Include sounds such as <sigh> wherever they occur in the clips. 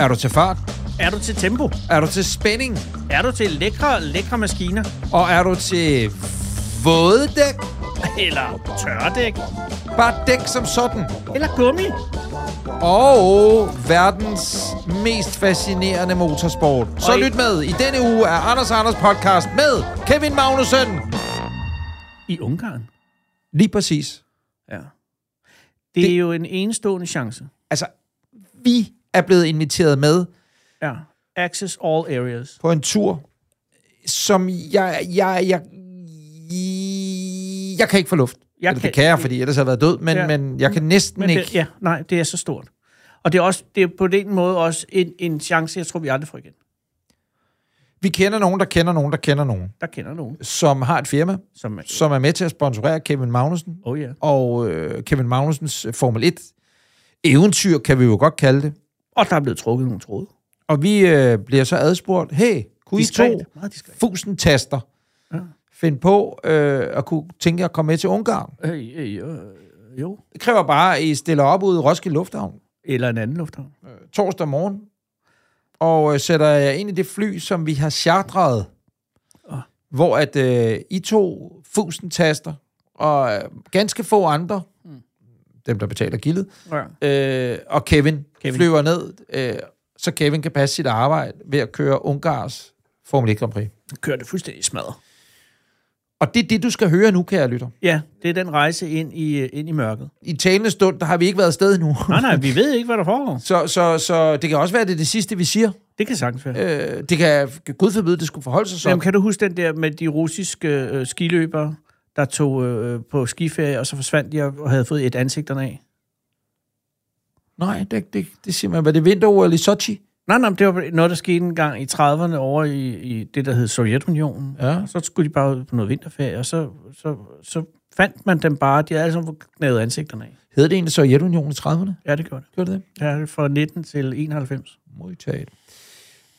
Er du til fart? Er du til tempo? Er du til spænding? Er du til lækre, lækre maskiner? Og er du til våde dæk? Eller tørdæk? Bare dæk som sådan. Eller gummi? Og verdens mest fascinerende motorsport. Så lyt med. I denne uge er Anders Anders podcast med Kevin Magnussen. I Ungarn? Lige præcis. Ja. Det, det er jo en enestående chance. Altså, vi er blevet inviteret med Ja. Access all areas. på en tur, som jeg... Jeg, jeg, jeg kan ikke få luft. Jeg Eller kan- det kan jeg, fordi ellers har jeg været død, men, Ja. men jeg kan næsten Men ikke... det, ja, nej, det er så stort. Og det er, også, det er på den måde også en, en chance, jeg tror, vi aldrig får igen. Vi kender nogen, der kender nogen, der kender nogen, Der kender nogen, som har et firma, som er... som er med til at sponsorere Kevin Magnussen, Oh ja. og øh, Kevin Magnusens Formel 1 eventyr, kan vi jo godt kalde det. Og der er blevet trukket nogle tråde. Og vi øh, bliver så adspurgt, hey, kunne I Diskret. to Meget diskret. fusentaster Ja. finde på øh, at kunne tænke at komme med til Ungarn? Øh, øh, øh, jo. Det kræver bare, at I stiller op ude i Roskilde Lufthavn Eller en anden lufthavn. torsdag morgen, og øh, sætter jer ind i det fly, som vi har chartret, Ah. hvor at øh, I to fusentaster og øh, ganske få andre. Dem der betaler gildet, Ja. øh, og Kevin, Kevin flyver ned, øh, så Kevin kan passe sit arbejde ved at køre Ungars Formel 1 Grand Prix. Kører det fuldstændig smadret. Og det er det, du skal høre nu, kære lytter. Ja, det er den rejse ind i, ind i mørket. I talende stund, der har vi ikke været afsted endnu. <laughs> Nej, nej, vi ved ikke, hvad der foregår. så, så, så det kan også være, det er det sidste, vi siger. Det kan sagtens være. Øh, det kan Gud forbyde, det skulle forholde sig sådan. Jamen, kan du huske den der med de russiske øh, skiløbere, der tog øh, på skiferie, og så forsvandt de og havde fået et ansigterne af? Nej, det, det, det siger man. Var det vinter i Sochi? Nej, nej, det var noget, der skete en gang i 30'erne over i, i det, der hed Sovjetunionen. Ja. Så skulle de bare ud på noget vinterferie, og så, så, så fandt man dem bare. De havde alle sammen knævet ansigterne af. Hed det egentlig Sovjetunionen i 30'erne? Ja, det gjorde det. Gjorde det det? Ja, fra 19 til 91. Modtaget.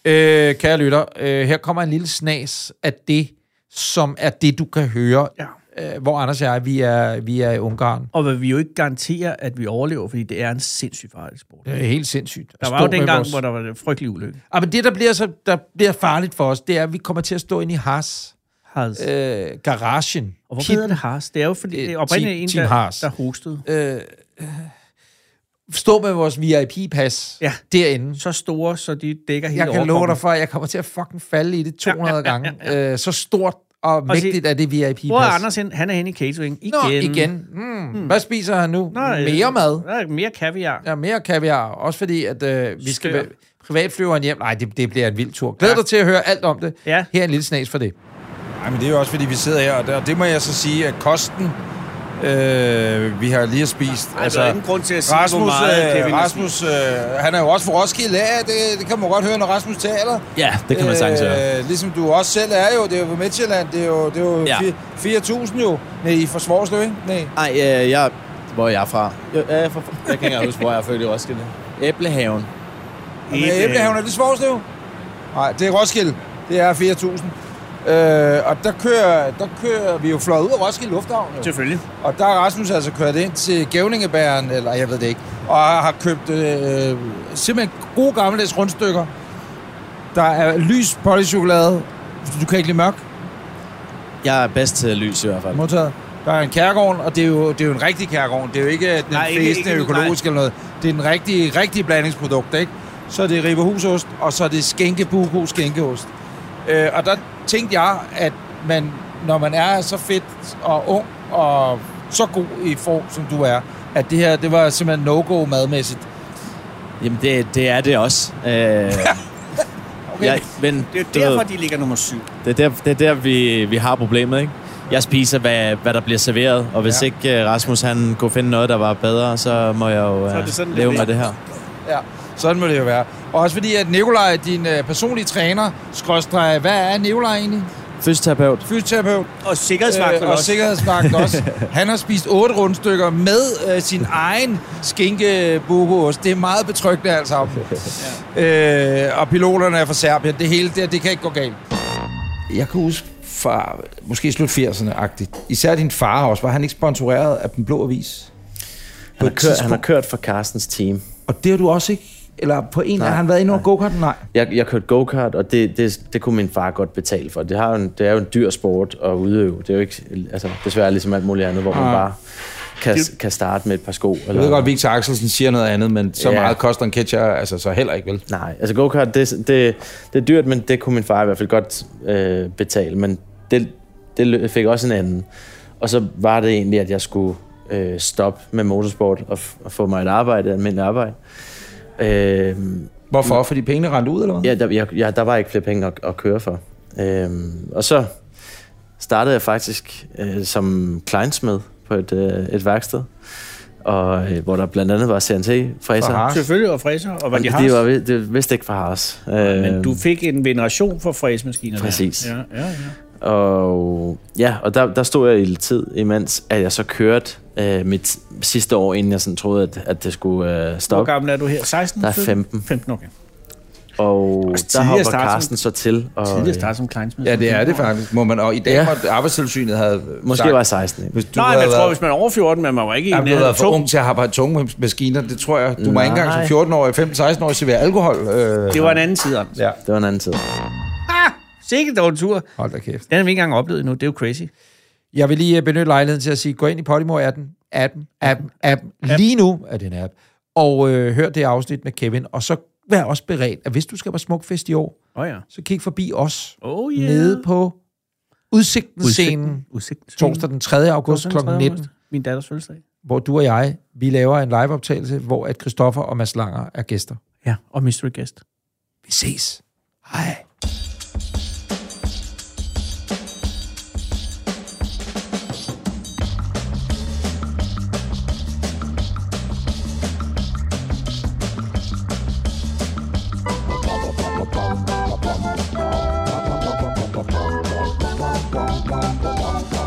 Øh, kære lytter, øh, her kommer en lille snas af det, som er det, du kan høre, Ja. Øh, hvor Anders og jeg, vi er, vi er i Ungarn. Og hvad vi jo ikke garanterer, at vi overlever, fordi det er en sindssygt farlig sport. Det er helt sindssygt. Der var stå jo den med gang, vores- hvor der var en frygtelig ulykke. Ja, men det, der bliver, så, der bliver farligt for os, det er, at vi kommer til at stå inde i Haas. Has. Øh, garagen. og Pitten. hedder det Haas? Det er jo fordi, det er oprindeligt Team- en, der, der hostede. Øh, øh, stå med vores VIP-pas Ja. derinde. Så store, så de dækker hele Jeg kan love dig for, at jeg kommer til at fucking falde i det 200 Ja, ja, ja, gange. Øh, så stort og mægtigt er det VIP-pas. Hvor er Anders hen? Han er henne i catering. Igen. Nå, igen. Mm. Hvad spiser han nu? Nå, øh, Mere mad. Er mere kaviar. Ja, mere kaviar. Også fordi, at øh, vi skal Skør. privatflyveren hjem. Nej, det, det bliver en vild tur. Glæd Ja. dig til at høre alt om det. Ja. Her er en lille snas for det. Nej, men det er jo også, fordi vi sidder her, og det må jeg så sige, at kosten, øh, vi har lige spist. Altså, der er ingen grund til at sige, Rasmus, hvor meget Kevin øh, har Rasmus øh, han er jo også fra Roskilde af, det, det kan man godt høre, når Rasmus taler. Ja, det kan man sagtens høre. Øh, ligesom du også selv er jo, det er jo på Midtjylland, det er jo, det er jo Ja. ja. 4.000 jo. Nej, i Forsvarsløv, ikke? Nej. Nej, øh, jeg... Hvor er jeg fra? Jeg, jeg, er fra, jeg kan ikke huske, hvor jeg er født i Roskilde. Æblehaven. Æblehaven er det Svorslev? Nej, det er Roskilde. Det er 4.000. Øh, og der kører, der kører vi jo fløjet ud af Roskilde Lufthavn. Jo. Selvfølgelig. Og der er Rasmus altså kørt ind til Gævningebæren, eller jeg ved det ikke, og har købt øh, simpelthen gode gammeldags rundstykker. Der er lys polychokolade. Du kan ikke lide mørk. Jeg er bedst til lys i hvert fald. Modtaget. Der er en kærgården, og det er jo, det er jo en rigtig kærgården. Det er jo ikke den Nej, ikke- fleste ikke- økologisk eller noget. Det er den rigtige, rigtige blandingsprodukt, ikke? Så er det ribehusost, og så er det skænke buko skænkeost. Øh, og der tænkte jeg, at man, når man er så fedt og ung og så god i form, som du er, at det her, det var simpelthen no-go madmæssigt. Jamen, det, det er det også. Øh, <laughs> Okay. jeg, men, Det er du derfor, de ligger nummer syv. det er der, det er der vi, vi har problemet, ikke? Jeg spiser, hvad, hvad der bliver serveret, og hvis Ja. ikke uh, Rasmus han kunne finde noget, der var bedre, så må jeg jo Så det sådan, leve med det her. Ja, sådan må det jo være. Og også fordi, at Nikolaj, din øh, personlige træner, skråstreg, hvad er Nikolaj egentlig? Fysioterapeut. Fysioterapeut. Og sikkerhedsvagten Øh, og også. sikkerhedsvagten også. <laughs> Han har spist otte rundstykker med øh, sin egen skinke Det er meget betryggende alt sammen. Ja. <laughs> Øh, og piloterne er fra Serbien. Det hele, det, det kan ikke gå galt. Jeg kan huske fra måske slut 80'erne-agtigt. Især din far også. Var han ikke sponsoreret af Den Blå Avis? Han har, kørt, han har kørt for Carstens team. Og det har du også ikke Eller på en, Nej, har han været inde over go-kart? Nej. Jeg, jeg kørte go-kart, og det, det, det kunne min far godt betale for. Det, har jo en, det er jo en dyr sport at udøve. Det er jo ikke, altså, desværre ligesom alt muligt andet, hvor man Ah. bare kan, kan starte med et par sko. Jeg ved godt, at Victor Axelsen siger noget andet, men så Ja. meget koster en catcher altså så heller ikke, vel? Nej, altså go-kart, det, det, det er dyrt, men det kunne min far i hvert fald godt øh, betale. Men det, det fik også en anden. Og så var det egentlig, at jeg skulle øh, stoppe med motorsport og, f- og få mig et arbejde, et almindeligt arbejde. Øh, Hvorfor? Fordi pengene rendte ud, eller hvad? ja, der, jeg, ja, der var ikke flere penge at, at køre for. Øh, og så startede jeg faktisk øh, som kleinsmed på et, øh, et værksted, og, øh, hvor der blandt andet var For CNC-fræser. Haas. Selvfølgelig, og fræser, og hvad de har. Det var det var vist ikke fra Haas. Men du fik en veneration for fræsemaskiner. der. Præcis. Ja, ja, ja. Og ja, og der, der stod jeg i lidt tid, imens at jeg så kørte øh, mit sidste år, inden jeg sådan troede, at, at det skulle øh, Hvor stoppe. gammel er du her? 16? Der er 17? 15. 15, okay. Og der hopper start som- Carsten så til. Og, Tidligere start som kleinsmed. Ja, det er det faktisk, må man. Og i dag Ja. måtte arbejdstilsynet have Måske sagt, var jeg 16. ikke? hvis du Nej, men jeg tror, været, hvis man er over 14, men man var ikke i nærheden af været for tung. ung til at arbejde tunge maskiner, det tror jeg. Du må ikke engang som Nej. 14-årig, 15-16-årig servere alkohol. Øh. Det var en anden tid, Anders. Ja. Det var en anden tid. Sikkert dog en tur. Hold da kæft. Den har vi ikke engang oplevet endnu. Det er jo crazy. Jeg vil lige øh, benytte lejligheden til at sige, gå ind i Podimo-appen, appen, appen, appen. Lige nu er det en app. Og øh, hør det afsnit med Kevin, og så vær også beredt, at hvis du skal på Smukfest i år, oh, ja. så kig forbi os Oh yeah. nede på Udsigten-scenen Udsigten. torsdag den 3. august kl. 19, Min datters fødselsdag. hvor du og jeg, vi laver en liveoptagelse, hvor at Christoffer og Mads Langer er gæster. Ja, og mystery guest. Vi ses. Hej.